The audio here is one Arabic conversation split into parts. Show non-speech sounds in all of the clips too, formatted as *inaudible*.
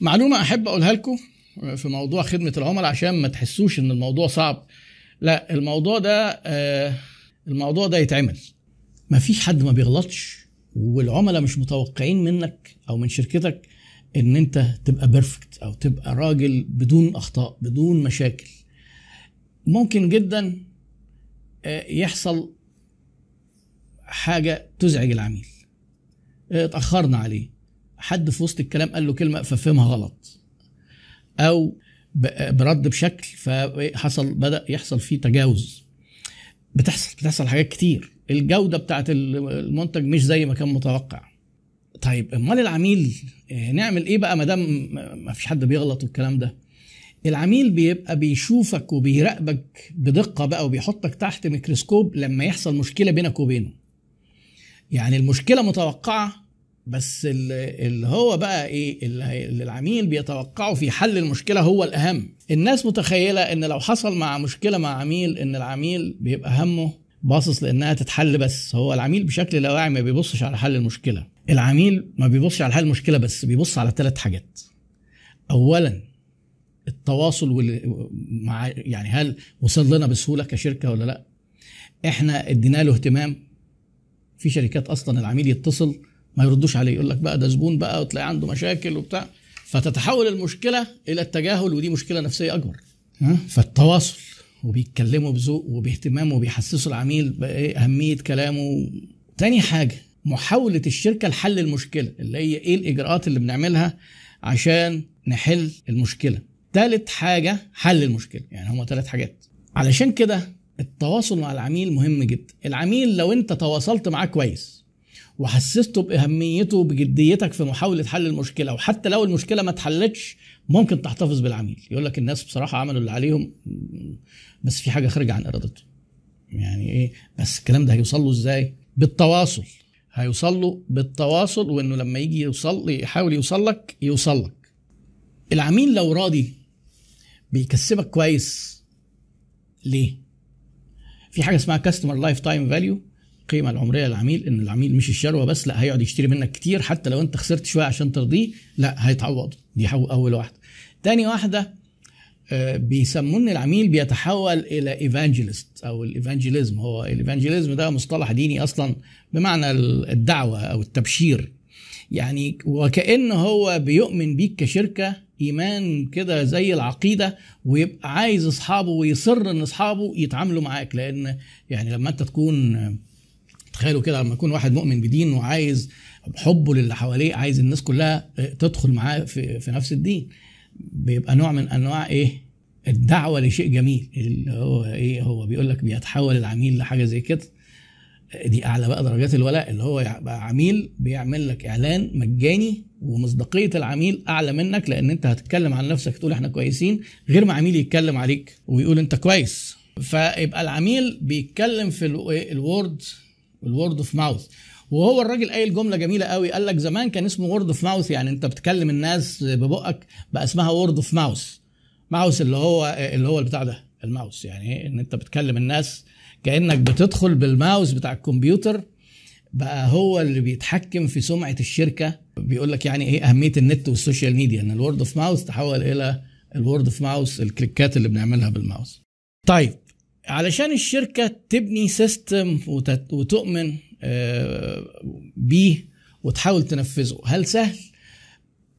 معلومة أحب أقولها لكم في موضوع خدمة العملاء عشان ما تحسوش إن الموضوع صعب. لا الموضوع ده آه، الموضوع ده يتعمل. ما فيش حد ما بيغلطش والعملاء مش متوقعين منك أو من شركتك إن أنت تبقى بيرفكت أو تبقى راجل بدون أخطاء بدون مشاكل. ممكن جدا آه، يحصل حاجة تزعج العميل. آه، اتأخرنا عليه. حد في وسط الكلام قال له كلمة ففهمها غلط. أو برد بشكل فحصل بدأ يحصل فيه تجاوز. بتحصل بتحصل حاجات كتير. الجودة بتاعت المنتج مش زي ما كان متوقع. طيب أمال العميل آه، نعمل إيه بقى ما دام ما فيش حد بيغلط والكلام ده؟ العميل بيبقى بيشوفك وبيراقبك بدقة بقى وبيحطك تحت ميكروسكوب لما يحصل مشكلة بينك وبينه. يعني المشكلة متوقعة بس ال- اللي هو بقى إيه اللي العميل بيتوقعه في حل المشكلة هو الأهم. الناس متخيلة إن لو حصل مع مشكلة مع عميل إن العميل بيبقى همه باصص لإنها تتحل بس. هو العميل بشكل لا واعي ما بيبصش على حل المشكلة. العميل ما بيبصش على حل المشكلة بس بيبص على ثلاث حاجات. اولا التواصل وال... مع يعني هل وصل لنا بسهولة كشركة ولا لأ؟ إحنا ادينا له اهتمام. في شركات أصلا العميل يتصل ما يردوش عليه. يقول لك بقى ده زبون بقى وتلاقي عنده مشاكل وبتاع. فتتحول المشكلة إلى التجاهل ودي مشكلة نفسية أكبر. فالتواصل وبيتكلموا بذوق وباهتمام وبيحسسوا العميل بإيه؟ أهمية كلامه. تاني حاجة محاولة الشركة لحل المشكلة اللي هي إيه الإجراءات اللي بنعملها عشان نحل المشكلة. تالت حاجة حل المشكلة. يعني هما ثلاث حاجات. علشان كده التواصل مع العميل مهم جدا. العميل لو أنت تواصلت معاه كويس وحسسته بأهميته وبجديتك في محاولة حل المشكلة. وحتى لو المشكلة ما اتحلتش ممكن تحتفظ بالعميل. يقول لك الناس بصراحة عملوا اللي عليهم بس في حاجة خارجة عن إرادته. يعني إيه؟ بس الكلام ده هيوصل له إزاي؟ بالتواصل. هيوصل له بالتواصل وإنه لما يجي يوصل يحاول يوصل لك يوصل لك. العميل لو راضي بيكسبك كويس. ليه؟ في حاجة اسمها customer lifetime value القيمة العمرية للعميل إن العميل مش الشروة بس لأ هيقعد يشتري منك كتير حتى لو أنت خسرت شوية عشان ترضيه لأ هيتعوض. دي أول واحدة. تاني واحدة آه، بيسموا ان العميل بيتحول إلى evangelist أو ال evangelism. هو ال evangelism ده مصطلح ديني أصلا بمعنى الدعوة أو التبشير. يعني وكأنه هو بيؤمن بيك كشركة إيمان كده زي العقيدة ويبقى عايز أصحابه ويصر إن أصحابه يتعاملوا معاك. لأن يعني لما أنت تكون تخيلوا كده لما يكون واحد مؤمن بدين وعايز حبه للي حواليه عايز الناس كلها تدخل معاه في, في نفس الدين بيبقى نوع من أنواع إيه؟ الدعوة لشيء جميل اللي هو إيه؟ هو بيقول لك بيتحول العميل لحاجة زي كده. دي أعلى بقى درجات الولاء اللي هو يبقى عميل بيعمل لك إعلان مجاني ومصداقية العميل أعلى منك لأن أنت هتتكلم عن نفسك تقول إحنا كويسين غير ما عميل يتكلم عليك ويقول أنت كويس. فيبقى العميل بيتكلم في ال word ال word of mouth وهو الراجل قايل جملة جميلة قوي. قال لك زمان كان اسمه word of mouth يعني انت بتكلم الناس ببقك بقى اسمها word of mouth mouse اللي هو اللي هو البتاع ده الماوس. يعني إيه؟ إن انت بتكلم الناس كأنك بتدخل بالماوس بتاع الكمبيوتر. بقى هو اللي بيتحكم في سمعة الشركة. بيقول لك يعني إيه أهمية النت والسوشيال ميديا؟ إن ال word of mouth تحول إلى ال word of mouse ال click ات اللي بنعملها بالماوس. طيب علشان الشركة تبني system وتؤمن بيه وتحاول تنفذه. هل سهل؟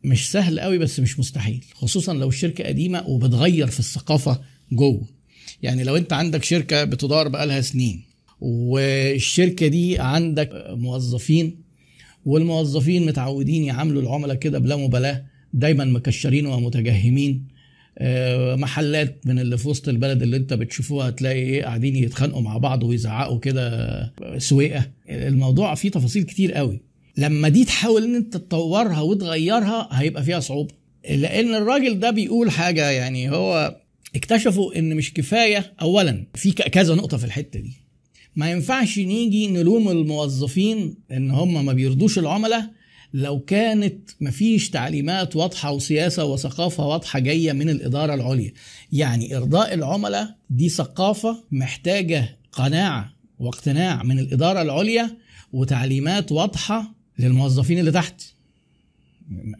مش سهل قوي بس مش مستحيل خصوصا لو الشركة قديمة وبتغير في الثقافة جوه. يعني لو انت عندك شركة بتدار بقالها سنين والشركة دي عندك موظفين والموظفين متعودين يعاملوا العملاء كده بلا مبالاة دايما مكشرين ومتجهمين. محلات من اللي في وسط البلد اللي انت بتشوفوها هتلاقي إيه قاعدين يتخانقوا مع بعض ويزعقوا كده سويقه الموضوع فيه تفاصيل كتير قوي. لما دي تحاول ان انت تطورها وتغيرها هيبقى فيها صعوبة. لأن الراجل ده بيقول حاجة يعني هو اكتشفوا إن مش كفاية اولا في كذا نقطة في الحتة دي. ما ينفعش نيجي نلوم الموظفين إن هم ما بيرضوش العملاء لو كانت مفيش تعليمات واضحة وسياسة وثقافة واضحة جاية من الإدارة العليا. يعني إرضاء العملاء دي ثقافة محتاجة قناعة واقتناع من الإدارة العليا وتعليمات واضحة للموظفين اللي تحت.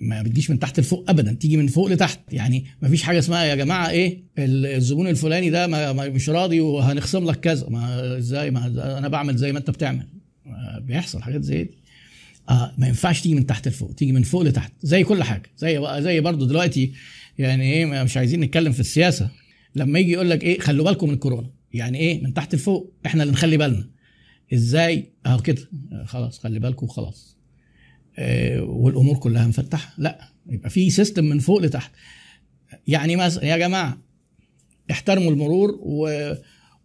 ما بتجيش من تحت لفوق ابدا تيجي من فوق لتحت. يعني ما فيش حاجة اسمها يا جماعة إيه الزبون الفلاني ده ما مش راضي وهنخصم لك كذا. ما إزاي؟ ما أنا بعمل زي ما أنت بتعمل. بيحصل حاجات زي دي. آه ما ينفعش تيجي من تحت لفوق تيجي من فوق لتحت زي كل حاجة زي زي برضه دلوقتي يعني إيه مش عايزين نتكلم في السياسة. لما يجي يقول لك إيه خلوا بالكم من الكورونا. يعني إيه من تحت لفوق إحنا اللي نخلي بالنا. إزاي؟ أهو كده. خلاص خلي بالكم وخلاص. آه والأمور كلها مفتحة. لا يبقى في سيستم من فوق لتحت. يعني مثلا يا جماعة احترموا المرور و...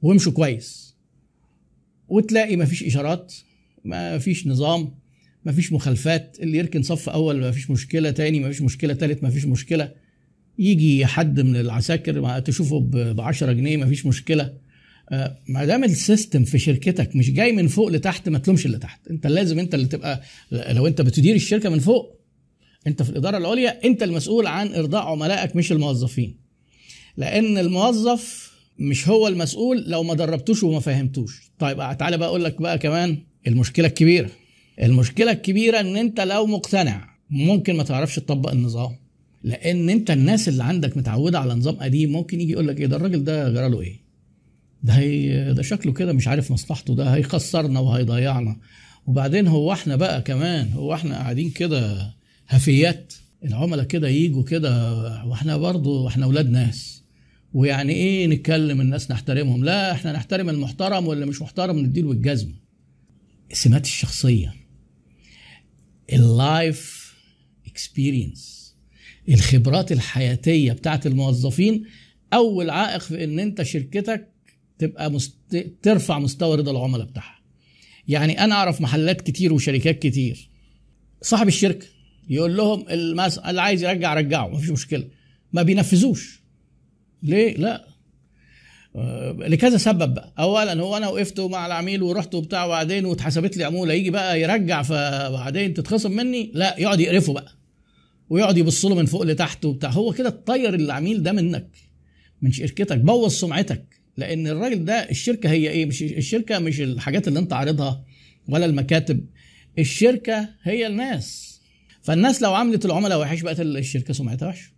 وامشوا كويس. وتلاقي ما فيش إشارات ما فيش نظام. ما فيش مخالفات اللي يركن صف أول ما فيش مشكلة تاني ما فيش مشكلة تالت ما فيش مشكلة. يجي حد من العساكر تشوفه ب 10 جنيه ما فيش مشكله ما دام السيستم في شركتك مش جاي من فوق لتحت ما تلومش اللي تحت. انت لازم انت اللي تبقى لو انت بتدير الشركة من فوق انت في الإدارة العليا انت المسؤول عن إرضاء عملائك مش الموظفين. لأن الموظف مش هو المسؤول لو ما دربتوش وما فهمتوش. طيب تعالى بقى أقول لك بقى كمان المشكلة الكبيرة. المشكلة الكبيرة إن أنت لو مقتنع ممكن ما تعرفش تطبق النظام. لأن أنت الناس اللي عندك متعودة على نظام قديم ممكن يجي يقول لك إيه ده الراجل ده جرى له إيه؟ ده هي ده شكله كده مش عارف مصلحته ده هيخسرنا وهيضيعنا. وبعدين هو إحنا بقى كمان هو إحنا قاعدين كده هفية العملاء كده يجوا كده وإحنا برضه إحنا أولاد ناس. ويعني إيه نتكلم الناس نحترمهم؟ لا إحنا نحترم المحترم واللي مش محترم نديله الجزمه السمات الشخصية. ال life experience الخبرات الحياتية بتاعت الموظفين أول عائق في إن أنت شركتك تبقى مست... ترفع مستوى رضا العملاء بتاعها. يعني أنا أعرف محلات كتير وشركات كتير. صاحب الشركة يقول لهم المس... اللي عايز يرجع رجعه مفيش مشكلة. ما بينفذوش. ليه؟ لا. لكذا سبب. بقى اولا هو أنا وقفت مع العميل ورحت وبتاع وبعدين واتحسبت لي عمولة يجي بقى يرجع فبعدين تتخصم مني؟ لا يقعد يقرفه بقى ويقعد يبص له من فوق لتحت وبتاع. هو كده تطير العميل ده منك من شركتك بوظ سمعتك. لأن الراجل ده الشركة هي إيه؟ مش الشركة مش الحاجات اللي أنت عارضها ولا المكاتب الشركة هي الناس. فالناس لو عملت العملاء وحش بقت الشركة سمعتها وحشة.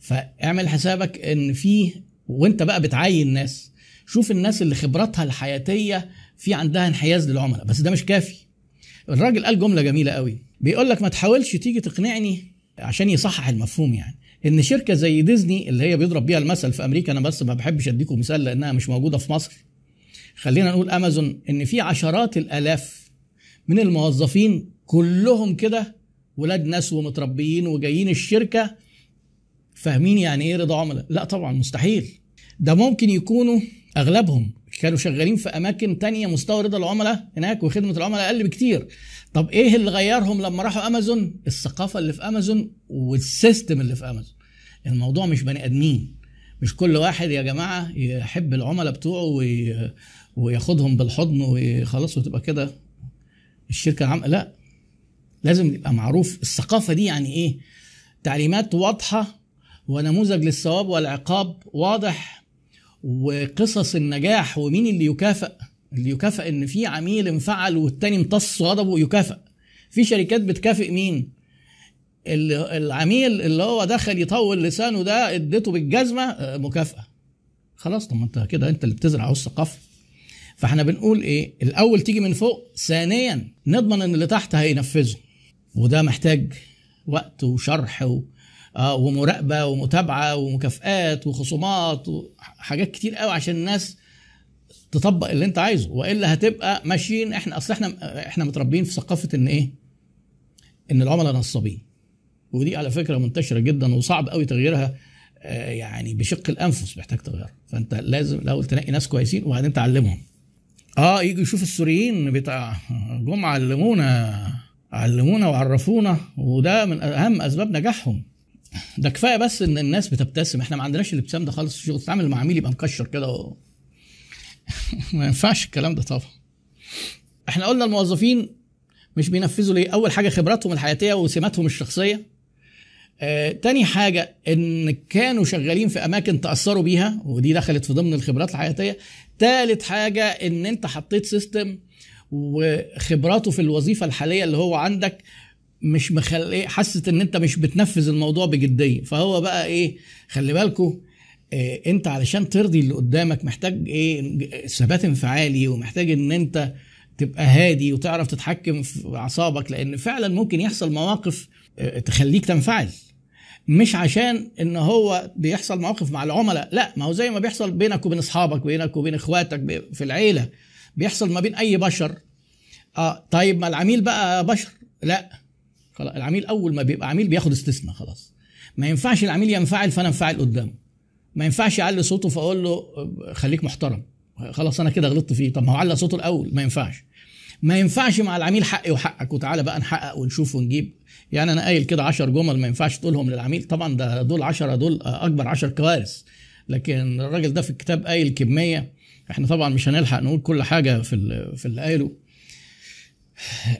فاعمل حسابك إن في وانت بقى بتعين ناس. شوف الناس اللي خبراتها الحياتية في عندها انحياز للعملاء بس ده مش كافي. الراجل قال جملة جميلة قوي. بيقول لك ما تحاولش تيجي تقنعني عشان يصحح المفهوم يعني. إن شركة زي ديزني اللي هي بيضرب بيها المثل في أمريكا أنا بس ما بحبش أديكم مثال لأنها مش موجودة في مصر. خلينا نقول أمازون إن في عشرات الآلاف من الموظفين كلهم كده ولاد ناس ومتربيين وجايين الشركة فاهمين يعني إيه رضا عملاء؟ لا طبعا مستحيل. ده ممكن يكونوا أغلبهم كانوا شغالين في أماكن تانية مستوى رضا العملاء هناك وخدمة العملاء أقل بكتير. طب إيه اللي غيرهم لما راحوا أمازون؟ الثقافة اللي في أمازون وال system اللي في أمازون. الموضوع مش بني آدمين. مش كل واحد يا جماعة يحب العملاء بتوعه وي... وياخدهم بالحضن وخلاص وتبقى كده الشركة العام لا لازم يبقى معروف الثقافة دي يعني إيه؟ تعليمات واضحة ونموذج للثواب والعقاب واضح وقصص النجاح ومين اللي يكافئ؟ اللي يكافئ إن في عميل انفعل والتاني امتص غضبه يكافئ في شركات بتكافئ مين؟ العميل اللي هو دخل يطول لسانه ده اديته بالجزمة مكافأة. خلاص طب ما انت كده انت اللي بتزرع الثقافة. فاحنا بنقول إيه؟ الأول تيجي من فوق ثانيا نضمن إن اللي تحت هينفذه. وده محتاج وقت وشرح و... آه ومراقبة ومتابعة ومكافآت وخصومات وحاجات كتير قوي عشان الناس تطبق اللي انت عايزه. وإلا هتبقى ماشيين إحنا أصل إحنا إحنا متربيين في ثقافة إن إيه؟ إن العملاء نصابين. ودي على فكرة منتشرة جدا وصعب قوي تغييرها آه يعني بشق الأنفس محتاج تغيرها. فأنت لازم الأول تنقي ناس كويسين وبعدين تعلمهم. آه يجوا يشوف السوريين بتاع جم علمونا علمونا وعرفونا وده من أهم أسباب نجاحهم. ده كفاية بس إن الناس بتبتسم. إحنا ما عندناش الابتسام ده خالص. في الشغل تتعامل مع عميل يبقى مكشر كده و... *laughs* ما ينفعش الكلام ده طبعا. إحنا قلنا الموظفين مش بينفذوا ليه؟ أول حاجة خبراتهم الحياتية وسماتهم الشخصية. آه، تاني حاجة إن كانوا شغالين في أماكن تأثروا بيها ودي دخلت في ضمن الخبرات الحياتية. تالت حاجة إن أنت حطيت سيستم وخبراته في الوظيفة الحالية اللي هو عندك مش مخلي حست إن أنت مش بتنفذ الموضوع بجدية. فهو بقى إيه خلي بالكم إيه أنت علشان ترضي اللي قدامك محتاج إيه ثبات انفعالي ومحتاج إن أنت تبقى هادي وتعرف تتحكم في أعصابك لأن فعلا ممكن يحصل مواقف إيه تخليك تنفعل. مش عشان إن هو بيحصل مواقف مع العملاء لا ما هو زي ما بيحصل بينك وبين أصحابك بينك وبين إخواتك في العيلة بيحصل ما بين أي بشر. آه طيب ما العميل بقى بشر لا. خلاص العميل أول ما بيبقى عميل بياخد استثناء خلاص. ما ينفعش العميل ينفعل فأنا أنفعل قدامه. ما ينفعش يعلي صوته فأقول له خليك محترم. خلاص أنا كده غلطت فيه. طب ما هو على صوته الأول ما ينفعش. ما ينفعش مع العميل حقي وحقك. وتعالى بقى نحقق ونشوف ونجيب. يعني أنا قايل كده 10 جمل ما ينفعش تقولهم للعميل. طبعا ده دول 10 دول أكبر 10 كوارث. لكن الراجل ده في الكتاب قايل كمية. إحنا طبعا مش هنلحق نقول كل حاجة في في اللي قايله.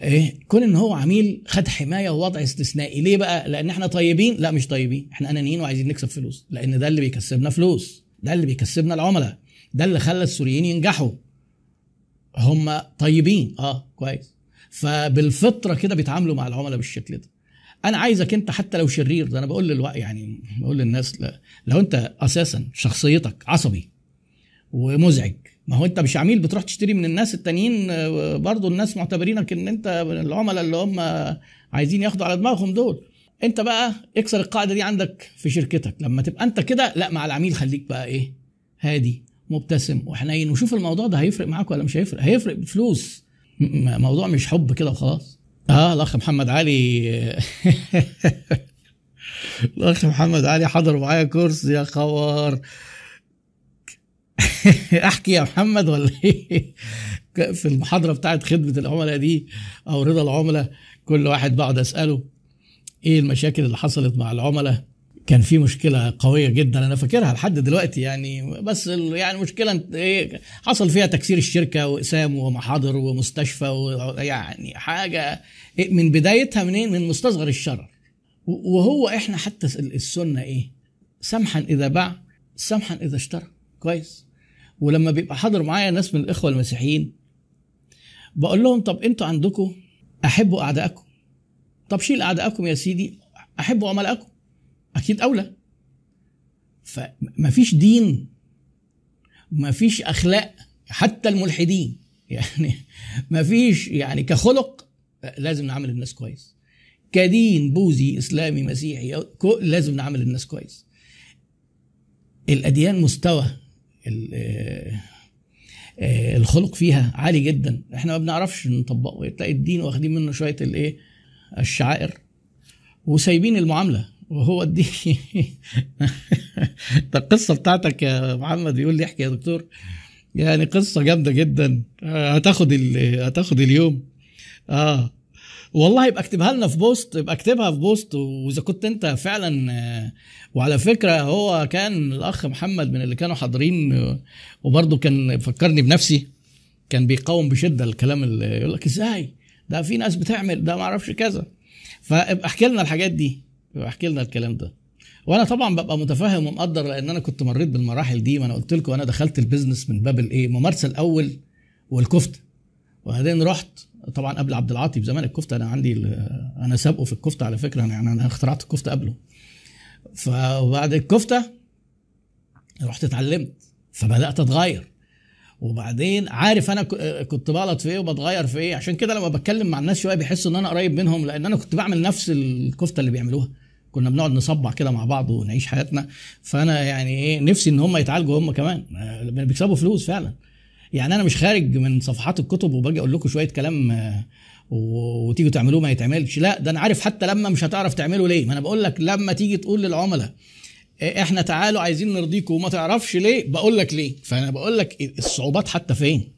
إيه؟ كون إن هو عميل خد حماية ووضع استثنائي. ليه بقى؟ لأن إحنا طيبين؟ لا مش طيبين. إحنا أنانيين وعايزين نكسب فلوس. لأن ده اللي بيكسبنا فلوس. ده اللي بيكسبنا العملاء. ده اللي خلى السوريين ينجحوا. هم طيبين. آه كويس. فبالفطرة كده بيتعاملوا مع العملاء بالشكل ده. أنا عايزك أنت حتى لو شرير ده أنا بقول للو يعني بقول للناس لو أنت أساسا شخصيتك عصبي ومزعج ما هو انت مش عميل بتروح تشتري من الناس التانيين برضو الناس معتبرينك ان انت من العملاء اللي هم عايزين ياخدوا على دماغهم دول. انت بقى اكسر القاعدة دي عندك في شركتك. لما تبقى انت كده لا مع العميل خليك بقى إيه هادي مبتسم وحنين. وشوف الموضوع ده هيفرق معاك ولا مش هيفرق. هيفرق بفلوس. موضوع مش حب كده وخلاص. آه الأخ محمد علي. *laughs* الأخ محمد علي حضر معايا كورس يا خوار *laughs* احكي يا محمد ولا إيه؟ في المحاضرة بتاعت خدمة العملاء دي أو رضا العملاء كل واحد بقعد أسأله إيه المشاكل اللي حصلت مع العملاء؟ كان في مشكلة قوية جدا أنا فاكرها لحد دلوقتي يعني بس يعني مشكلة إيه حصل فيها تكسير الشركة واقسام ومحاضر ومستشفى ويعني حاجة إيه من بدايتها منين؟ من مستصغر الشرر وهو إحنا حتى السنة إيه؟ سمحا إذا باع سمحا إذا اشترى. كويس؟ ولما بيبقى حاضر معايا ناس من الإخوة المسيحيين بقول لهم طب أنتوا عندكم أحبوا أعدائكم؟ طب شيل أعدائكم يا سيدي أحبوا عملائكم. أكيد أولى. فمفيش دين مفيش أخلاق حتى الملحدين. *laughs* يعني مفيش يعني كخلق لازم نعمل الناس كويس. كدين بوذي إسلامي مسيحي لازم نعمل الناس كويس. الأديان مستوى. الخلق فيها عالي جدا. إحنا ما بنعرفش نطبقه. تلاقي الدين واخدين منه شوية الايه الشعائر وسايبين المعاملة. وهو الدين *laughs* القصة بتاعتك يا محمد. بيقول لي احكي يا دكتور يعني قصة جامدة جدا. هتاخد هتاخد اليوم. آه. والله يبقى اكتبها لنا في post يبقى اكتبها في post. وإذا كنت أنت فعلا وعلى فكرة هو كان الأخ محمد من اللي كانوا حاضرين وبرضه كان فكرني بنفسي كان بيقاوم بشدة الكلام اللي يقول لك إزاي؟ ده في ناس بتعمل ده ما أعرفش كذا. فابقى احكي لنا الحاجات دي احكي لنا الكلام ده. وأنا طبعا ببقى متفهم ومقدر لأن أنا كنت مريت بالمراحل دي ما أنا قلت لكم أنا دخلت البيزنس من باب الإيه؟ الممارسه الأول والكفته وبعدين رحت طبعا قبل عبد العاطي بزمان الكفتة أنا عندي أنا سابقه في الكفتة على فكرة يعني أنا اخترعت الكفتة قبله. فبعد الكفتة رحت اتعلمت فبدأت أتغير. وبعدين عارف أنا كنت بغلط في إيه وبتغير في إيه؟ عشان كده لما بتكلم مع الناس شوية بيحسوا إن أنا قريب منهم لأن أنا كنت بعمل نفس الكفتة اللي بيعملوها. كنا بنقعد نصبع كده مع بعض ونعيش حياتنا. فأنا يعني إيه نفسي إن هم يتعالجوا هم كمان. بيكسبوا فلوس فعلا. يعني أنا مش خارج من صفحات الكتب وباجي أقول لكم شوية كلام وتيجوا تعملوه ما يتعملش. لا ده أنا عارف حتى لما مش هتعرف تعمله ليه. ما أنا بقول لك لما تيجي تقول للعملاء إحنا تعالوا عايزين نرضيكم وما تعرفش ليه بقول لك ليه. فأنا بقول لك الصعوبات حتى فين؟